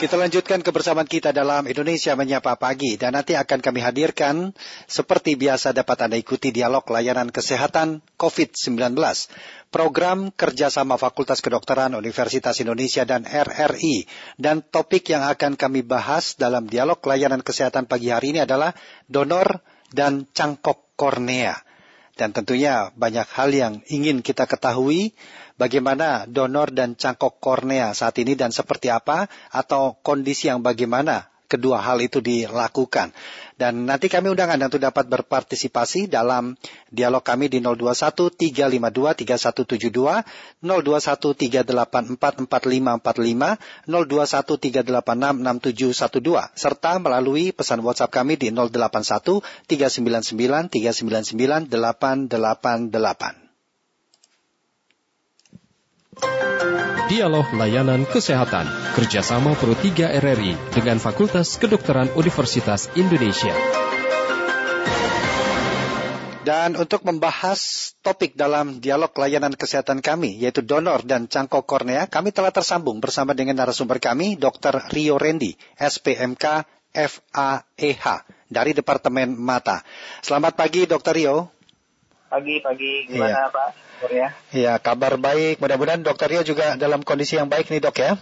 Kita lanjutkan kebersamaan kita dalam Indonesia Menyapa Pagi dan nanti akan kami hadirkan seperti biasa dapat Anda ikuti dialog layanan kesehatan COVID-19. Program kerjasama Fakultas Kedokteran Universitas Indonesia dan RRI. Dan topik yang akan kami bahas dalam dialog layanan kesehatan pagi hari ini adalah donor dan cangkok kornea. Dan tentunya banyak hal yang ingin kita ketahui bagaimana donor dan cangkok kornea saat ini dan seperti apa atau kondisi yang bagaimana kedua hal itu dilakukan. Dan nanti kami undang Anda untuk dapat berpartisipasi dalam dialog kami di 021 352 3172, 021 384 4545, 021 386 6712, serta melalui pesan WhatsApp kami di 081 399 399 888. Dialog Layanan Kesehatan kerjasama Pro 3 RRI dengan Fakultas Kedokteran Universitas Indonesia. Dan untuk membahas topik dalam dialog layanan kesehatan kami, yaitu donor dan cangkok kornea, kami telah tersambung bersama dengan narasumber kami, Dr. Rio Rendi, SPMK FAEH, dari Departemen Mata. Selamat pagi, Dr. Rio. Pagi, pagi. Gimana, iya. Pak? Ya. Iya, kabar baik. Mudah-mudahan dokter Rio juga dalam kondisi yang baik nih dok ya.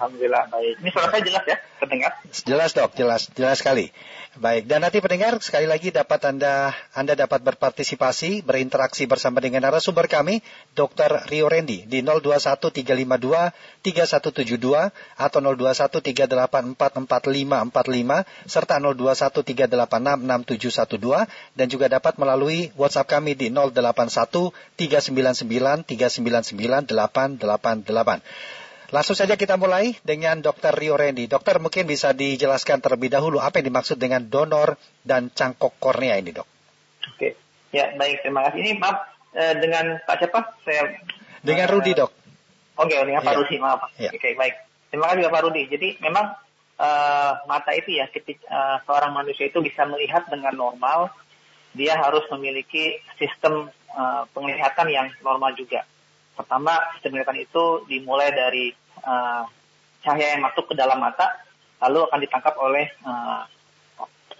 Alhamdulillah baik. Ini suara saya jelas ya, terdengar? Jelas dok, jelas, jelas sekali. Baik, dan nanti pendengar sekali lagi dapat Anda Anda dapat berpartisipasi, berinteraksi bersama dengan narasumber kami, Dr. Rio Rendi di 021352 3172 atau 0213844545 serta 0213866712 dan juga dapat melalui WhatsApp kami di 081 399 399 888. Langsung saja kita mulai dengan Dr. Rio Rendi. Dokter mungkin bisa dijelaskan terlebih dahulu apa yang dimaksud dengan donor dan cangkok kornea ini dok. Oke, ya baik terima kasih. Ini maaf eh, dengan Pak siapa? Saya dengan uh, Rudi dok. Oke, okay, dengan Pak ya. Rudi maaf. Ya. Oke okay, baik. Terima kasih Pak Rudi. Jadi memang uh, mata itu ya ketika uh, seorang manusia itu bisa melihat dengan normal, dia harus memiliki sistem uh, penglihatan yang normal juga. Pertama, sistem penglihatan itu dimulai dari uh, cahaya yang masuk ke dalam mata, lalu akan ditangkap oleh uh,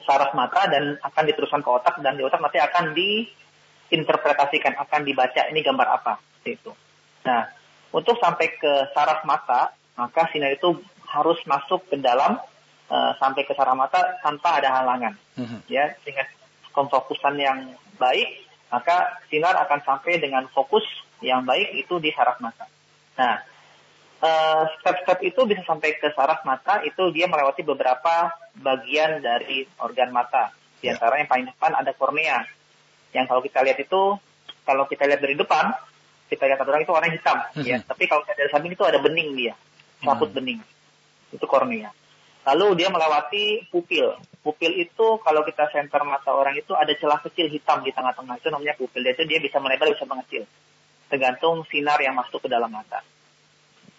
saraf mata dan akan diteruskan ke otak dan di otak nanti akan diinterpretasikan, akan dibaca ini gambar apa, itu. Nah, untuk sampai ke saraf mata, maka sinar itu harus masuk ke dalam uh, sampai ke saraf mata tanpa ada halangan, uh-huh. ya, dengan pemfokusan yang baik, maka sinar akan sampai dengan fokus yang baik itu di saraf mata. Nah, eh, step-step itu bisa sampai ke saraf mata itu dia melewati beberapa bagian dari organ mata. Di ya. antara yang paling depan ada kornea. Yang kalau kita lihat itu, kalau kita lihat dari depan, kita lihat orang itu warna hitam, mm -hmm. ya. Tapi kalau kita dari samping itu ada bening dia, mm -hmm. bening. Itu kornea. Lalu dia melewati pupil. Pupil itu kalau kita center mata orang itu ada celah kecil hitam di tengah-tengah itu namanya pupil. Itu dia bisa melebar bisa mengecil tergantung sinar yang masuk ke dalam mata.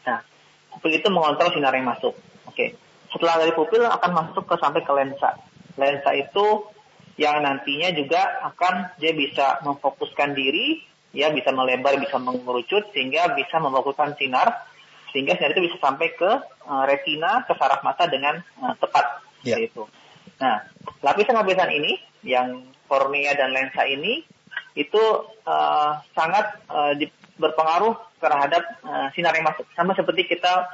Nah, pupil itu mengontrol sinar yang masuk. Oke. Setelah dari pupil akan masuk ke sampai ke lensa. Lensa itu yang nantinya juga akan dia bisa memfokuskan diri, ya bisa melebar, bisa mengerucut sehingga bisa memfokuskan sinar sehingga sinar itu bisa sampai ke uh, retina, ke saraf mata dengan uh, tepat. Yeah. Itu. Nah, lapisan-lapisan ini yang kornea dan lensa ini itu uh, sangat uh, di, berpengaruh terhadap uh, sinar yang masuk. Sama seperti kita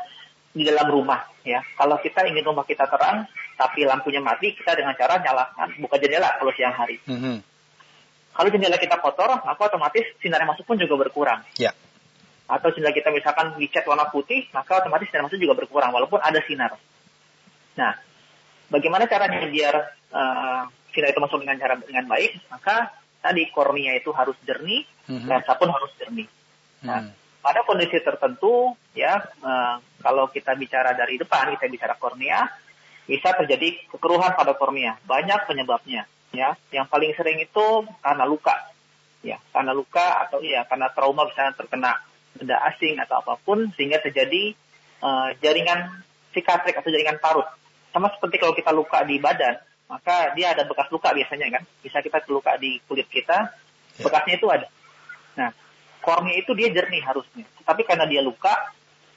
di dalam rumah ya. Kalau kita ingin rumah kita terang tapi lampunya mati, kita dengan cara nyalakan buka jendela kalau siang hari. Mm -hmm. Kalau jendela kita kotor, maka otomatis sinar yang masuk pun juga berkurang. Yeah. Atau jendela kita misalkan dicat warna putih, maka otomatis sinar masuk juga berkurang walaupun ada sinar. Nah, bagaimana caranya biar uh, sinar itu masuk dengan cara dengan baik? Maka tadi kornea itu harus jernih, mm-hmm. lensa pun harus jernih. Nah, mm. pada kondisi tertentu ya uh, kalau kita bicara dari depan kita bicara kornea bisa terjadi kekeruhan pada kornea. Banyak penyebabnya ya. Yang paling sering itu karena luka. Ya, karena luka atau ya karena trauma misalnya terkena benda asing atau apa pun sehingga terjadi uh, jaringan sikatrik atau jaringan parut. Sama seperti kalau kita luka di badan, maka dia ada bekas luka biasanya kan. Bisa kita luka di kulit kita, ya. bekasnya itu ada. Nah, kornea itu dia jernih harusnya. Tapi karena dia luka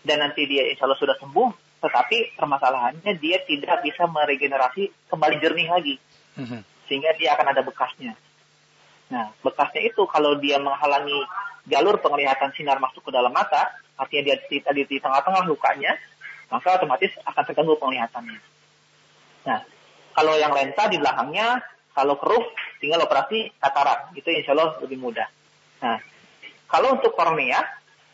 dan nanti dia insya Allah sudah sembuh, tetapi permasalahannya dia tidak bisa meregenerasi kembali jernih lagi, mm-hmm. sehingga dia akan ada bekasnya. Nah, bekasnya itu kalau dia menghalangi jalur penglihatan sinar masuk ke dalam mata, artinya dia di, di, di tengah-tengah lukanya, maka otomatis akan terganggu penglihatannya. Nah, kalau yang lensa di belakangnya, kalau keruh, tinggal operasi katarak, itu insya Allah lebih mudah. Nah, kalau untuk kornea,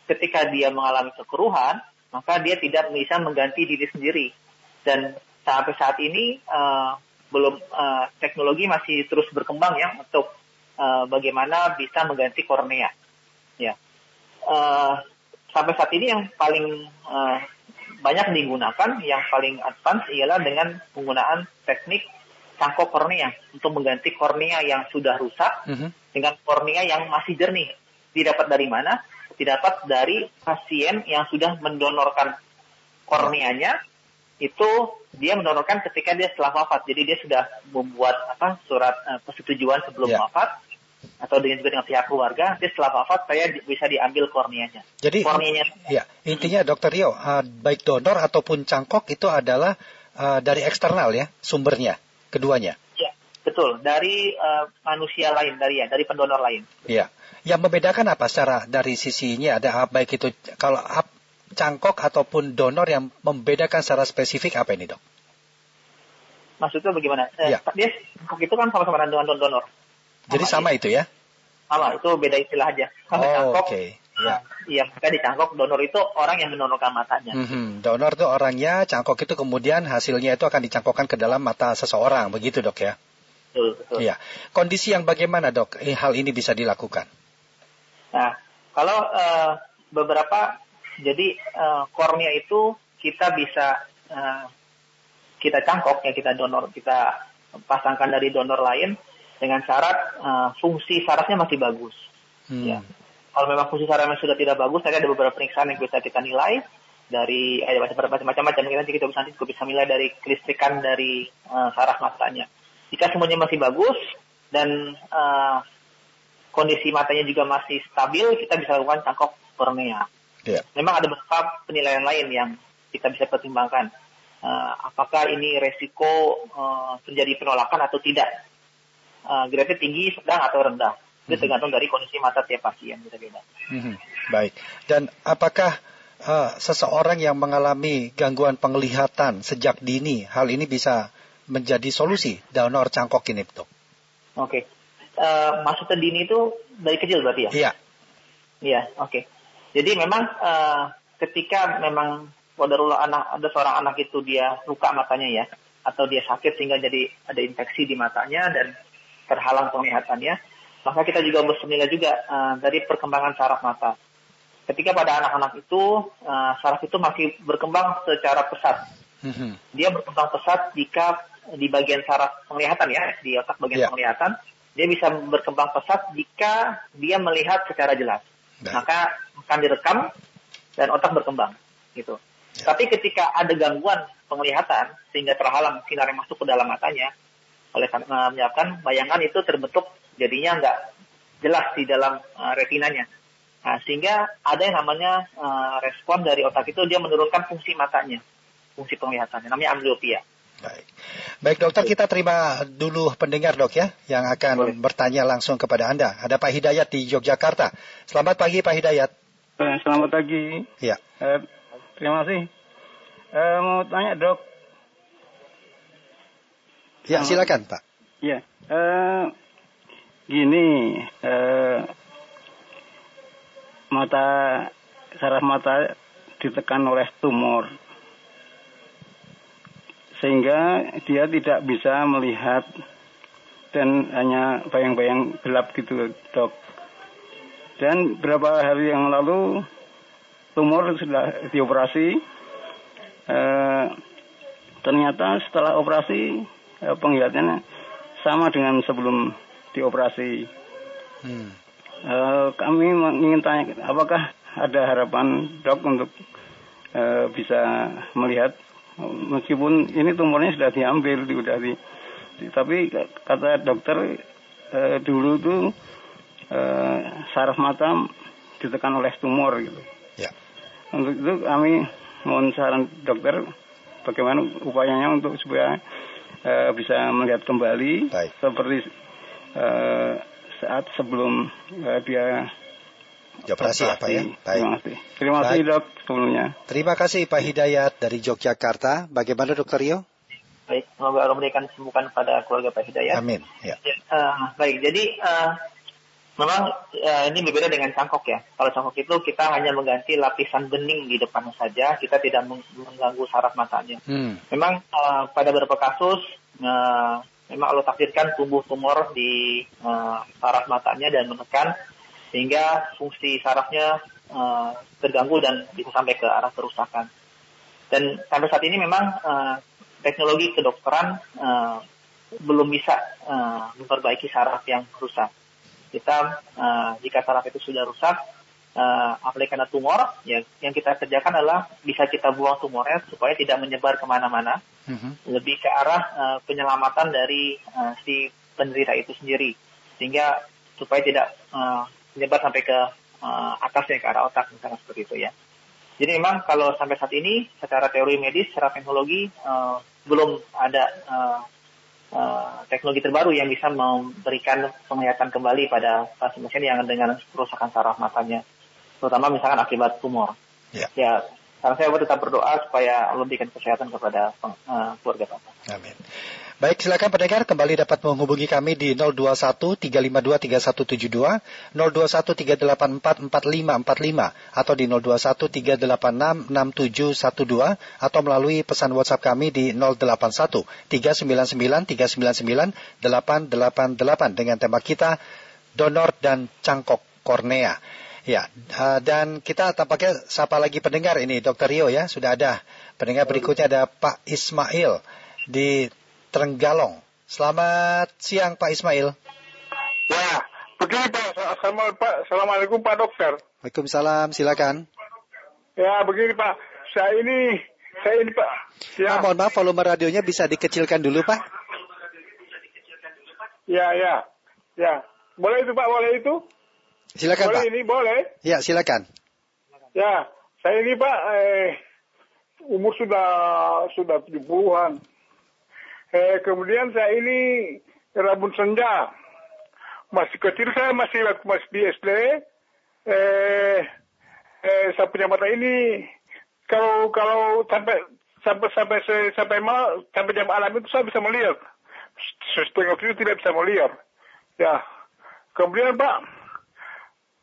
ketika dia mengalami kekeruhan, maka dia tidak bisa mengganti diri sendiri. Dan sampai saat ini uh, belum uh, teknologi masih terus berkembang ya untuk uh, bagaimana bisa mengganti kornea. Ya, uh, sampai saat ini yang paling uh, banyak digunakan, yang paling advance ialah dengan penggunaan teknik cangkok kornea untuk mengganti kornea yang sudah rusak mhm. -huh. dengan kornea yang masih jernih. Didapat dari mana? didapat dari pasien yang sudah mendonorkan korneanya itu dia mendonorkan ketika dia setelah wafat. Jadi dia sudah membuat apa surat uh, persetujuan sebelum yeah. wafat atau dengan juga dengan pihak keluarga, dia setelah wafat saya bisa diambil korneanya. Jadi korneanya. Ya, intinya Dokter Rio, uh, baik donor ataupun cangkok itu adalah uh, dari eksternal ya sumbernya, keduanya. Ya, betul dari uh, manusia lain dari ya dari pendonor lain. Iya. Yang membedakan apa secara dari sisinya ada baik itu kalau cangkok ataupun donor yang membedakan secara spesifik apa ini dok? Maksudnya bagaimana? Eh, ya. Dia cangkok itu kan sama-sama dengan donor. Jadi sama itu ya? Sama, itu beda istilah aja. Kalau oh, cangkok, okay. Ya. Iya, mereka dicangkok donor itu orang yang mendonorkan matanya. Mm -hmm. Donor itu orangnya, cangkok itu kemudian hasilnya itu akan dicangkokkan ke dalam mata seseorang, begitu dok ya? Betul, betul. Iya. Kondisi yang bagaimana dok? Eh, hal ini bisa dilakukan? Nah, kalau uh, beberapa, jadi uh, kornea itu kita bisa uh, kita cangkok ya kita donor kita pasangkan dari donor lain dengan syarat uh, fungsi sarafnya masih bagus. Hmm. Ya. Kalau memang fungsi sarafnya sudah tidak bagus, tadi ada beberapa periksaan yang bisa kita nilai dari eh, macam-macam nanti kita bisa nanti bisa nilai dari kelistrikan dari uh, saraf matanya. Jika semuanya masih bagus dan uh, kondisi matanya juga masih stabil, kita bisa lakukan cangkok kornea. Yeah. Memang ada beberapa penilaian lain yang kita bisa pertimbangkan. Uh, apakah ini resiko uh, terjadi penolakan atau tidak? Uh, grade tinggi, sedang atau rendah. Itu mm-hmm. tergantung dari kondisi mata tiap pasien beda-beda. Mm-hmm. Baik. Dan apakah uh, seseorang yang mengalami gangguan penglihatan sejak dini, hal ini bisa menjadi solusi donor cangkok ini, dok? Oke. Okay uh, maksudnya dini itu dari kecil berarti ya? Iya. Iya, oke. Okay. Jadi memang uh, ketika memang wadarullah anak ada seorang anak itu dia luka matanya ya, atau dia sakit sehingga jadi ada infeksi di matanya dan terhalang penglihatannya, maka kita juga harus menilai juga uh, dari perkembangan saraf mata. Ketika pada anak-anak itu uh, saraf itu masih berkembang secara pesat, mm-hmm. dia berkembang pesat jika di bagian saraf penglihatan ya, di otak bagian yeah. penglihatan dia bisa berkembang pesat jika dia melihat secara jelas. Maka akan direkam dan otak berkembang gitu. Ya. Tapi ketika ada gangguan penglihatan sehingga terhalang sinar yang masuk ke dalam matanya, oleh karena menyebabkan bayangan itu terbentuk jadinya nggak jelas di dalam uh, retinanya. Nah, sehingga ada yang namanya uh, respon dari otak itu dia menurunkan fungsi matanya, fungsi penglihatannya, namanya amblyopia. Baik. Baik dokter, kita terima dulu pendengar dok ya, yang akan Boleh. bertanya langsung kepada Anda. Ada Pak Hidayat di Yogyakarta. Selamat pagi Pak Hidayat. Eh, selamat pagi. Ya. Eh, terima kasih. Eh, mau tanya dok. Ya silakan Pak. Ya. Eh, gini, eh, mata saraf mata ditekan oleh tumor sehingga dia tidak bisa melihat dan hanya bayang-bayang gelap gitu dok. Dan beberapa hari yang lalu tumor sudah dioperasi. E, ternyata setelah operasi penglihatannya sama dengan sebelum dioperasi. Hmm. E, kami ingin tanya apakah ada harapan dok untuk e, bisa melihat meskipun ini tumornya sudah diambil, sudah di, tapi kata dokter eh, dulu itu eh, saraf mata ditekan oleh tumor gitu. Ya. Untuk itu kami mohon saran dokter bagaimana upayanya untuk supaya uh, bisa melihat kembali Baik. seperti uh, saat sebelum uh, dia operasi apa ya? Baik. Terima kasih. Terima kasih dok sebelumnya. Terima kasih Pak Hidayat dari Yogyakarta. Bagaimana dokter Rio? Baik, semoga Allah memberikan kesembuhan pada keluarga Pak Hidayat. Amin. Ya. Uh, baik, jadi uh, memang uh, ini berbeda dengan cangkok ya. Kalau cangkok itu kita hanya mengganti lapisan bening di depan saja, kita tidak mengganggu saraf matanya. Hmm. Memang uh, pada beberapa kasus uh, memang Allah takdirkan tumbuh tumor di uh, saraf matanya dan menekan sehingga fungsi sarafnya uh, terganggu dan bisa sampai ke arah kerusakan. Dan sampai saat ini memang uh, teknologi kedokteran uh, belum bisa uh, memperbaiki saraf yang rusak. Kita uh, jika saraf itu sudah rusak, uh, apalagi karena tumor, ya, yang kita kerjakan adalah bisa kita buang tumornya supaya tidak menyebar ke mana-mana, mm-hmm. lebih ke arah uh, penyelamatan dari uh, si penderita itu sendiri, sehingga supaya tidak uh, menyebar sampai ke uh, atasnya ke arah otak misalnya seperti itu ya. Jadi memang kalau sampai saat ini secara teori medis, secara teknologi uh, belum ada uh, uh, teknologi terbaru yang bisa memberikan penglihatan kembali pada pasien-pasien yang dengan kerusakan saraf matanya, terutama misalkan akibat tumor. Ya, ya karena saya tetap berdoa supaya Allah berikan kesehatan kepada uh, keluarga Bapak. Amin. Baik, silakan pendengar kembali dapat menghubungi kami di 021 352 3172, 021 384 4545 atau di 021 386 6712 atau melalui pesan WhatsApp kami di 081 399 399 888 dengan tema kita donor dan cangkok kornea. Ya, eh, dan kita tampaknya sapa lagi pendengar ini, Dokter Rio ya, sudah ada. Pendengar berikutnya ada Pak Ismail di Trenggalong. Selamat siang Pak Ismail. Ya, begini Pak. Assalamualaikum Pak Dokter. Waalaikumsalam, silakan. Ya, begini Pak. Saya ini, saya ini Pak. Ya. Ah, mohon maaf, volume radionya bisa dikecilkan dulu Pak. Ya, ya. Ya. Boleh itu Pak, boleh itu? Silakan boleh Pak. ini, boleh? Ya, silakan. Ya, saya ini Pak, eh, umur sudah sudah 70-an. Eh, kemudian saya ini rabun senja. Masih kecil saya masih masih di SD. Eh, eh, saya punya mata ini kalau kalau sampai sampai sampai sampai mal sampai jam alam itu saya bisa melihat. Setengah itu tidak bisa melihat. Ya. Kemudian Pak,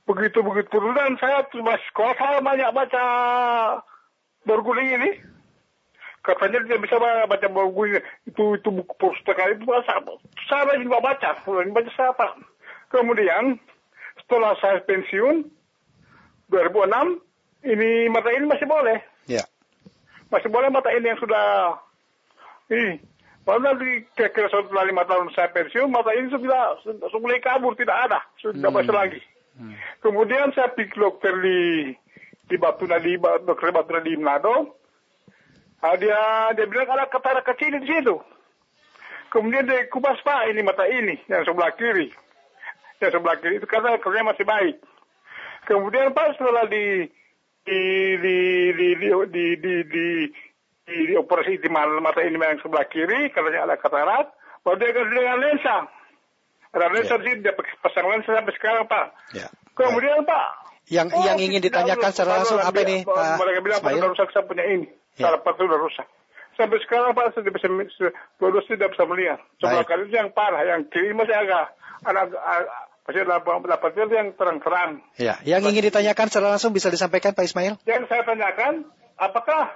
begitu begitu. Dan saya masih sekolah saya banyak baca berguling ini. Katanya dia bisa baca buku itu itu buku pustaka itu bahasa saya nggak baca. Baca siapa? Kemudian setelah saya pensiun 2006 ini mata ini masih boleh. Ya. Masih boleh mata ini yang sudah ini. Lalu nanti kira-kira setelah lima tahun saya pensiun, mata ini sudah, sudah mulai kabur, tidak ada, sudah hmm. masih lagi. Hmm. Kemudian saya pikir dokter di Batu Nadi, dokter Batu Nadi Manado, Ah, dia dia bilang ada ketara kecil di situ. Kemudian dia kupas pak ini mata ini yang sebelah kiri, yang sebelah kiri itu karena kerja masih baik. Kemudian pak setelah di di di di di di di, di, di, operasi di mata ini yang sebelah kiri karena ada katarak, baru dia dengan lensa. Lensa yeah. dia pasang lensa sampai sekarang pak. Yeah. Kemudian pak. Yang oh, yang ingin ditanyakan secara langsung apa ini Pak Mereka bilang Pak rusak saya punya ini. Ya. Saraf sudah rusak. Sampai sekarang Pak sudah bisa dua tidak bisa melihat. Coba kali itu yang parah, yang kiri masih agak ada masih dapat itu yang terang-terang. Ya, yang ingin ditanyakan secara langsung bisa disampaikan Pak Ismail? Yang saya tanyakan, apakah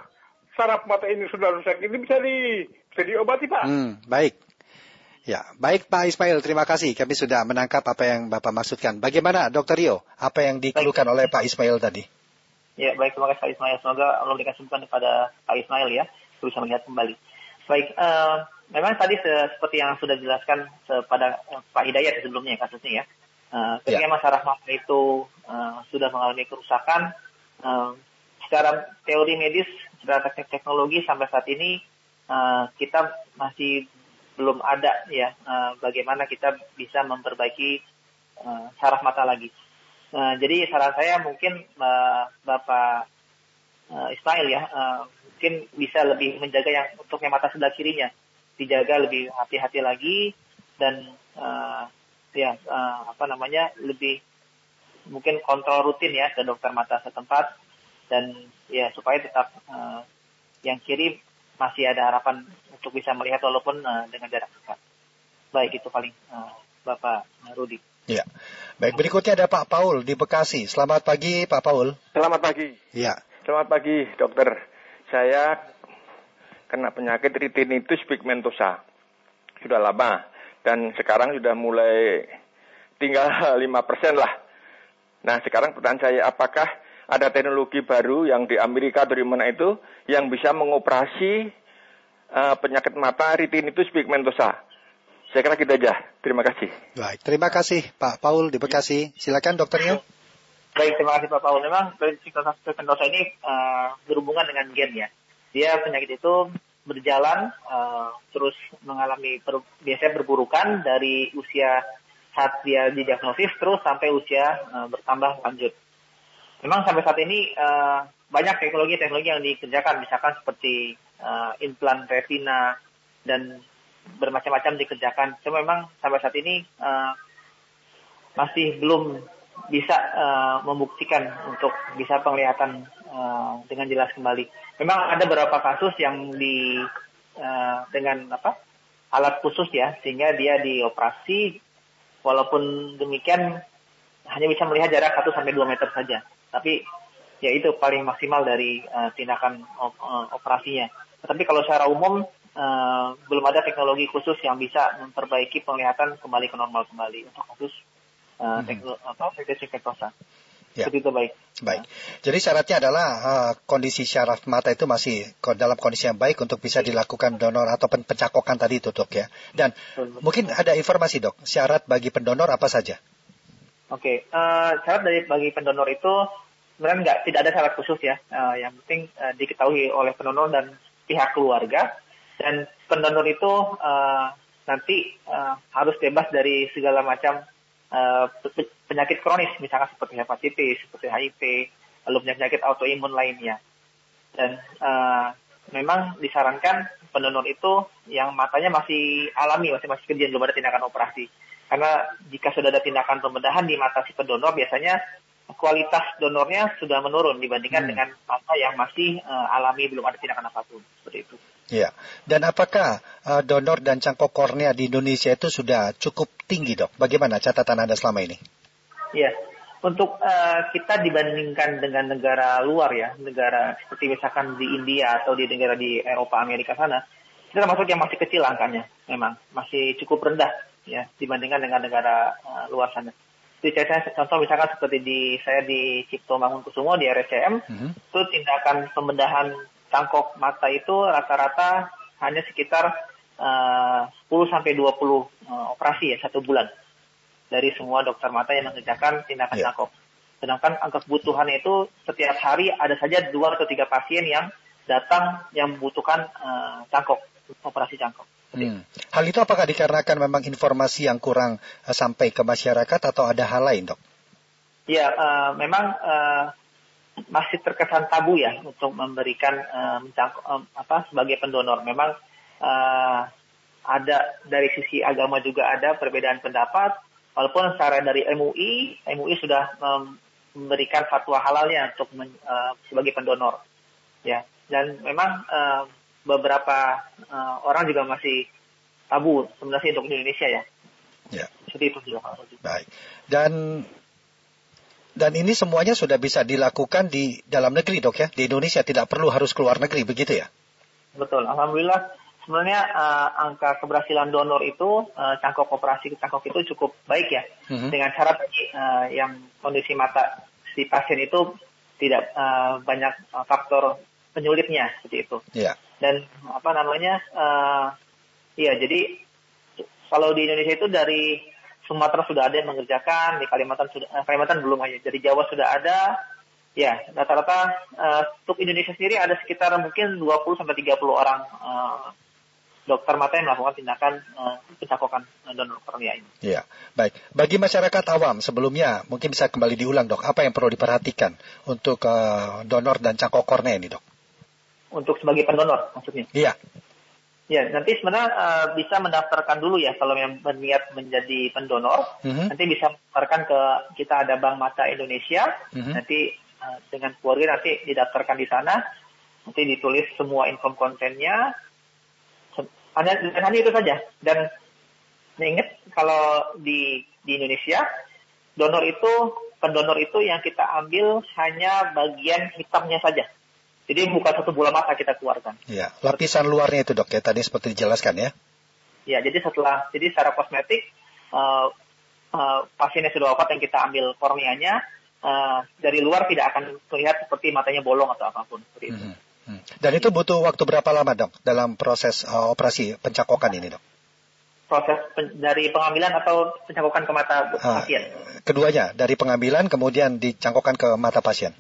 saraf mata ini sudah rusak ini bisa di bisa diobati Pak? Hmm, baik. Ya, baik Pak Ismail, terima kasih. Kami sudah menangkap apa yang Bapak maksudkan. Bagaimana Dokter Rio, apa yang dikeluhkan oleh Pak Ismail tadi? Ya, baik. Terima kasih Pak Ismail. Semoga Allah memberikan kesembuhan kepada Pak Ismail ya. Bisa melihat kembali. Baik, uh, memang tadi se seperti yang sudah dijelaskan kepada uh, Pak Hidayat sebelumnya kasusnya ya. Uh, ketika ya. masyarakat mata itu uh, sudah mengalami kerusakan, uh, secara teori medis, secara teknik teknologi sampai saat ini uh, kita masih belum ada ya uh, bagaimana kita bisa memperbaiki uh, saraf mata lagi. Nah, jadi saran saya mungkin uh, Bapak uh, Ismail ya, uh, mungkin bisa lebih menjaga yang untuk yang mata sebelah kirinya, dijaga lebih hati-hati lagi dan uh, ya uh, apa namanya lebih mungkin kontrol rutin ya ke dokter mata setempat dan ya supaya tetap uh, yang kiri masih ada harapan untuk bisa melihat walaupun uh, dengan jarak dekat. Baik itu paling uh, Bapak Rudi. Ya. Baik, berikutnya ada Pak Paul di Bekasi. Selamat pagi, Pak Paul. Selamat pagi. Ya. Selamat pagi, dokter. Saya kena penyakit retinitis pigmentosa. Sudah lama. Dan sekarang sudah mulai tinggal 5% lah. Nah, sekarang pertanyaan saya, apakah ada teknologi baru yang di Amerika atau di mana itu yang bisa mengoperasi uh, penyakit mata retinitis pigmentosa? Saya kira kita aja. Terima kasih. Baik, terima kasih Pak Paul di Bekasi. Silakan dokternya. Baik, terima kasih Pak Paul. Memang pigmentosa ini uh, berhubungan dengan gen ya. Dia penyakit itu berjalan uh, terus mengalami per, biasanya berburukan dari usia saat dia didiagnosis terus sampai usia uh, bertambah lanjut. Memang sampai saat ini uh, banyak teknologi-teknologi yang dikerjakan, misalkan seperti uh, implan retina dan bermacam-macam dikerjakan. Cuma memang sampai saat ini uh, masih belum bisa uh, membuktikan untuk bisa penglihatan uh, dengan jelas kembali. Memang ada beberapa kasus yang di uh, dengan apa alat khusus ya sehingga dia dioperasi walaupun demikian hanya bisa melihat jarak 1 sampai 2 meter saja. Tapi ya itu paling maksimal dari uh, tindakan op uh, operasinya. Tetapi kalau secara umum uh, belum ada teknologi khusus yang bisa memperbaiki penglihatan kembali ke normal kembali untuk kasus uh, hmm. apa. Ya. itu baik. Baik. Jadi syaratnya adalah uh, kondisi syaraf mata itu masih dalam kondisi yang baik untuk bisa dilakukan donor atau pencakokan tadi itu dok ya. Dan Betul. mungkin ada informasi dok, syarat bagi pendonor apa saja? Oke, okay. uh, syarat dari bagi pendonor itu sebenarnya nggak tidak ada syarat khusus ya. Uh, yang penting uh, diketahui oleh pendonor dan pihak keluarga dan pendonor itu uh, nanti uh, harus bebas dari segala macam uh, penyakit kronis, misalkan seperti hepatitis, seperti HIV, lalu penyakit autoimun lainnya. Dan uh, memang disarankan pendonor itu yang matanya masih alami, masih masih kejadian belum ada tindakan operasi. Karena jika sudah ada tindakan pembedahan di mata si pendonor, biasanya kualitas donornya sudah menurun dibandingkan hmm. dengan mata yang masih uh, alami belum ada tindakan apa pun seperti itu. Ya, dan apakah uh, donor dan cangkok kornea di Indonesia itu sudah cukup tinggi dok? Bagaimana catatan Anda selama ini? Ya, untuk uh, kita dibandingkan dengan negara luar ya, negara seperti misalkan di India atau di negara di Eropa, Amerika sana, kita termasuk yang masih kecil angkanya, memang masih cukup rendah ya dibandingkan dengan negara uh, luar sana. Jadi saya contoh misalkan seperti di saya di Cipto Mangunkusumo di RSCM, mm -hmm. itu tindakan pembedahan cangkok mata itu rata-rata hanya sekitar uh, 10 sampai 20 uh, operasi ya satu bulan dari semua dokter mata yang mengerjakan tindakan yeah. cangkok. Sedangkan angka kebutuhannya itu setiap hari ada saja dua atau tiga pasien yang datang yang membutuhkan uh, cangkok, operasi cangkok. Hmm. Hal itu apakah dikarenakan memang informasi yang kurang uh, sampai ke masyarakat atau ada hal lain, dok? Ya, uh, memang uh, masih terkesan tabu ya untuk memberikan um, um, apa sebagai pendonor. Memang uh, ada dari sisi agama juga ada perbedaan pendapat. Walaupun secara dari MUI, MUI sudah um, memberikan fatwa halalnya untuk men, uh, sebagai pendonor. Ya, dan memang uh, beberapa uh, orang juga masih tabu sebenarnya untuk Indonesia ya. Ya. Seperti itu juga Baik. Dan dan ini semuanya sudah bisa dilakukan di dalam negeri dok ya, di Indonesia tidak perlu harus keluar negeri begitu ya? Betul, alhamdulillah sebenarnya uh, angka keberhasilan donor itu uh, cangkok operasi cangkok itu cukup baik ya, mm-hmm. dengan syarat uh, yang kondisi mata si pasien itu tidak uh, banyak uh, faktor penyulitnya seperti itu. Yeah. Dan apa namanya, uh, iya jadi kalau di Indonesia itu dari Sumatera sudah ada yang mengerjakan, di Kalimantan sudah eh, Kalimantan belum hanya dari Jawa sudah ada. Ya, rata-rata uh, untuk Indonesia sendiri ada sekitar mungkin 20 sampai 30 orang uh, dokter mata yang melakukan tindakan uh, pencakokan donor kornea ini. Iya, baik. Bagi masyarakat awam sebelumnya mungkin bisa kembali diulang dok, apa yang perlu diperhatikan untuk uh, donor dan cangkok kornea ini dok? Untuk sebagai pendonor maksudnya? Iya. Ya, nanti sebenarnya uh, bisa mendaftarkan dulu ya kalau yang berniat menjadi pendonor. Mm-hmm. Nanti bisa mendaftarkan ke kita ada Bank Mata Indonesia. Mm-hmm. Nanti uh, dengan keluarga nanti didaftarkan di sana. Nanti ditulis semua info kontennya. Hanya, hanya itu saja. Dan ingat kalau di di Indonesia donor itu pendonor itu yang kita ambil hanya bagian hitamnya saja. Jadi bukan satu bola mata kita keluarkan. Iya, lapisan luarnya itu dok ya tadi seperti dijelaskan ya. Iya, jadi setelah jadi secara kosmetik uh, uh, pasien yang sudah wafat yang kita ambil korneanya uh, dari luar tidak akan terlihat seperti matanya bolong atau apa pun seperti itu. Hmm. Dan itu butuh waktu berapa lama dok dalam proses uh, operasi pencakokan ini dok? Proses pen, dari pengambilan atau pencakokan ke mata pasien? Keduanya, dari pengambilan kemudian dicangkokkan ke mata pasien.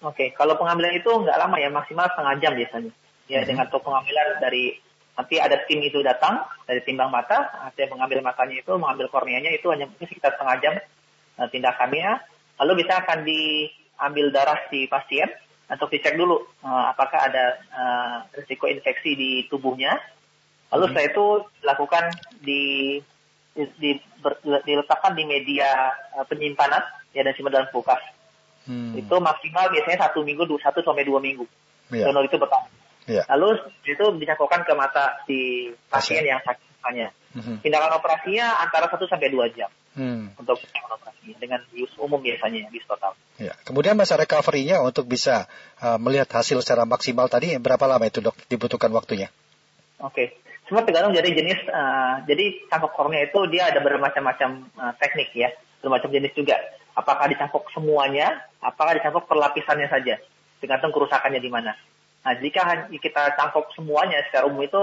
Oke, okay. kalau pengambilan itu nggak lama ya, maksimal setengah jam biasanya. Ya, hmm. dengan tuh pengambilan dari nanti ada tim itu datang dari timbang mata, nanti mengambil matanya itu, mengambil korneanya itu hanya mungkin sekitar setengah jam uh, tindakannya. Lalu bisa akan diambil darah si pasien untuk dicek dulu uh, apakah ada uh, risiko infeksi di tubuhnya. Lalu hmm. setelah itu dilakukan di, di, di ber, diletakkan di media uh, penyimpanan ya dan simpan dalam kulkas Hmm. Itu maksimal biasanya satu minggu, dua, satu sampai dua minggu. Yeah. Donor itu bertahan. Yeah. Lalu itu dicangkokkan ke mata si pasien yang sakit misalnya. Hmm. Tindakan operasinya antara satu sampai dua jam. Hmm. Untuk tindakan operasinya dengan use umum biasanya, use total. Ya. Kemudian masa recovery-nya untuk bisa uh, melihat hasil secara maksimal tadi berapa lama itu dok dibutuhkan waktunya? Oke, okay. semua tergantung dari jenis. Uh, jadi cangkok kornea itu dia ada bermacam-macam uh, teknik ya, bermacam jenis juga apakah dicangkok semuanya, apakah dicangkok perlapisannya saja, tergantung kerusakannya di mana. Nah, jika kita cangkok semuanya secara umum itu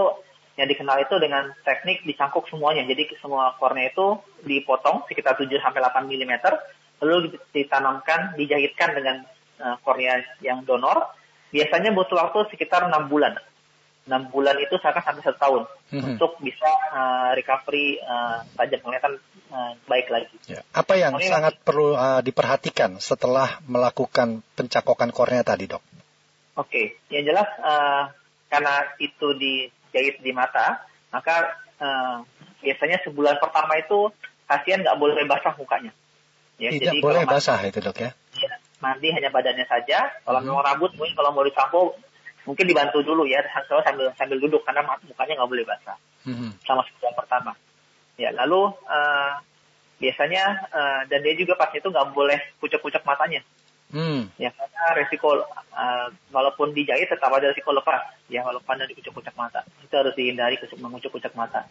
yang dikenal itu dengan teknik dicangkok semuanya. Jadi semua kornea itu dipotong sekitar 7 sampai 8 mm, lalu ditanamkan, dijahitkan dengan uh, kornea yang donor. Biasanya butuh waktu sekitar 6 bulan. 6 bulan itu seakan sampai satu tahun hmm. untuk bisa uh, recovery uh, tajam penglihatan uh, baik lagi. Ya. Apa yang sangat perlu uh, diperhatikan setelah melakukan pencakokan kornea tadi, dok? Oke, okay. yang jelas uh, karena itu dijahit di mata, maka uh, biasanya sebulan pertama itu pasien nggak boleh basah mukanya. Ya, Tidak jadi boleh basah itu dok ya? ya? Mandi hanya badannya saja. Kalau hmm. mau rambut mungkin kalau mau disampo mungkin dibantu dulu ya sambil sambil duduk karena mukanya nggak boleh basah. Mm-hmm. sama seperti yang pertama. Ya lalu uh, biasanya uh, dan dia juga pas itu nggak boleh kucek-kucek matanya. Mm. ya karena resiko uh, walaupun dijahit tetap ada resiko lepas. Ya walaupun ada dikucek-kucek mata. Itu harus dihindari mengucek-kucek mata.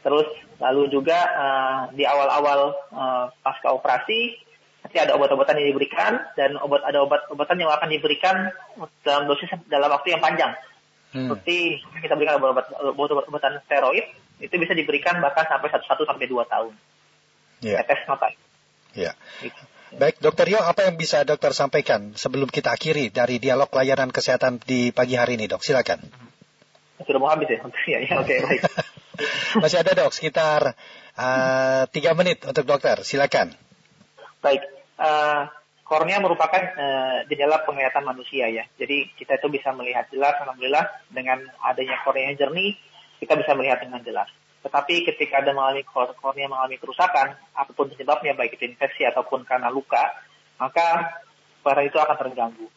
Terus lalu juga uh, di awal-awal uh, pasca operasi nanti ada obat-obatan yang diberikan dan obat ada obat-obatan yang akan diberikan dalam dosis dalam waktu yang panjang. Hmm. Seperti kita berikan obat-obatan steroid itu bisa diberikan bahkan sampai satu sampai dua tahun. Yeah. Tetes mata. Ya. Yeah. Gitu. Baik, Dokter Yo, apa yang bisa dokter sampaikan sebelum kita akhiri dari dialog layanan kesehatan di pagi hari ini, dok? Silakan. Sudah mau habis ya? ya, ya oke, okay, baik. Masih ada dok, sekitar uh, tiga menit untuk dokter. Silakan. Baik, uh, kornea merupakan uh, jendela penglihatan manusia ya. Jadi kita itu bisa melihat jelas, alhamdulillah dengan adanya kornea jernih, kita bisa melihat dengan jelas. Tetapi ketika ada mengalami kornea mengalami kerusakan, apa pun penyebabnya, baik itu infeksi ataupun karena luka, maka pada itu akan terganggu.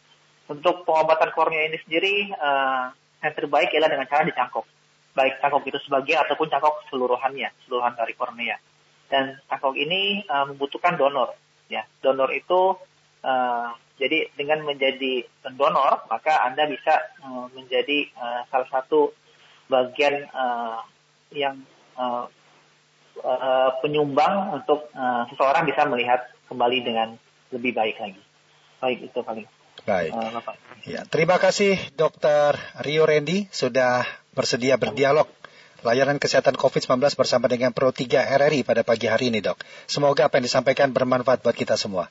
Untuk pengobatan kornea ini sendiri, uh, yang terbaik ialah dengan cara dicangkok. Baik cangkok itu sebagian ataupun cangkok seluruhannya, seluruhan dari kornea. Dan cangkok ini uh, membutuhkan donor ya. Donor itu uh, jadi dengan menjadi pendonor maka anda bisa uh, menjadi uh, salah satu bagian uh, yang uh, uh, penyumbang untuk uh, seseorang bisa melihat kembali dengan lebih baik lagi. Baik itu paling Baik. Uh, ya, terima kasih Dokter Rio Randy sudah bersedia berdialog layanan kesehatan COVID-19 bersama dengan Pro 3 RRI pada pagi hari ini, dok. Semoga apa yang disampaikan bermanfaat buat kita semua.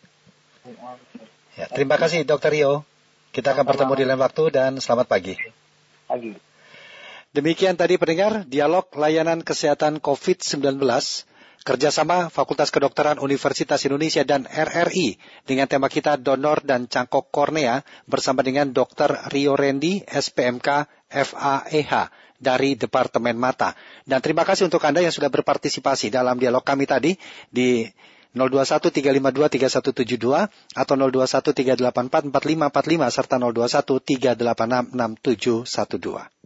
Ya, terima kasih, Dokter Rio. Kita akan bertemu di lain waktu dan selamat pagi. Pagi. Demikian tadi pendengar dialog layanan kesehatan COVID-19 kerjasama Fakultas Kedokteran Universitas Indonesia dan RRI dengan tema kita donor dan cangkok kornea bersama dengan Dr. Rio Rendi, SPMK FAEH dari Departemen Mata. Dan terima kasih untuk Anda yang sudah berpartisipasi dalam dialog kami tadi di 0213523172 atau 0213844545 serta 0213866712.